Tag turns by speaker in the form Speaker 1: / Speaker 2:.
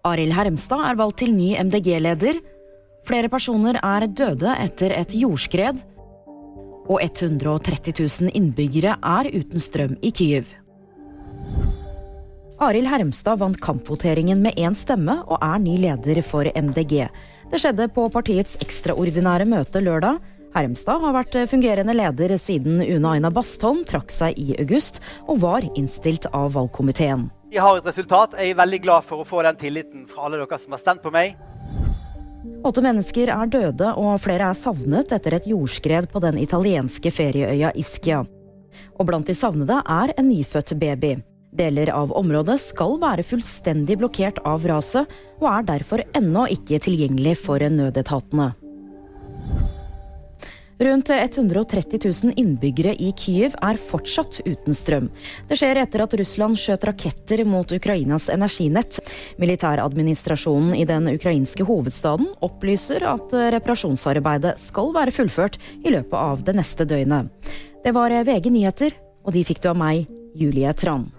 Speaker 1: Arild Hermstad er valgt til ny MDG-leder. Flere personer er døde etter et jordskred. Og 130 000 innbyggere er uten strøm i Kyiv. Arild Hermstad vant kampvoteringen med én stemme og er ny leder for MDG. Det skjedde på partiets ekstraordinære møte lørdag. Hermstad har vært fungerende leder siden Una Aina Bastholm trakk seg i august, og var innstilt av valgkomiteen.
Speaker 2: Vi har et resultat. Jeg er veldig glad for å få den tilliten fra alle dere som har stemt på meg.
Speaker 1: Åtte mennesker er døde og flere er savnet etter et jordskred på den italienske ferieøya Ischia. Og blant de savnede er en nyfødt baby. Deler av området skal være fullstendig blokkert av raset, og er derfor ennå ikke tilgjengelig for nødetatene. Rundt 130 000 innbyggere i Kyiv er fortsatt uten strøm. Det skjer etter at Russland skjøt raketter mot Ukrainas energinett. Militæradministrasjonen i den ukrainske hovedstaden opplyser at reparasjonsarbeidet skal være fullført i løpet av det neste døgnet. Det var VG nyheter, og de fikk du av meg, Julie Tran.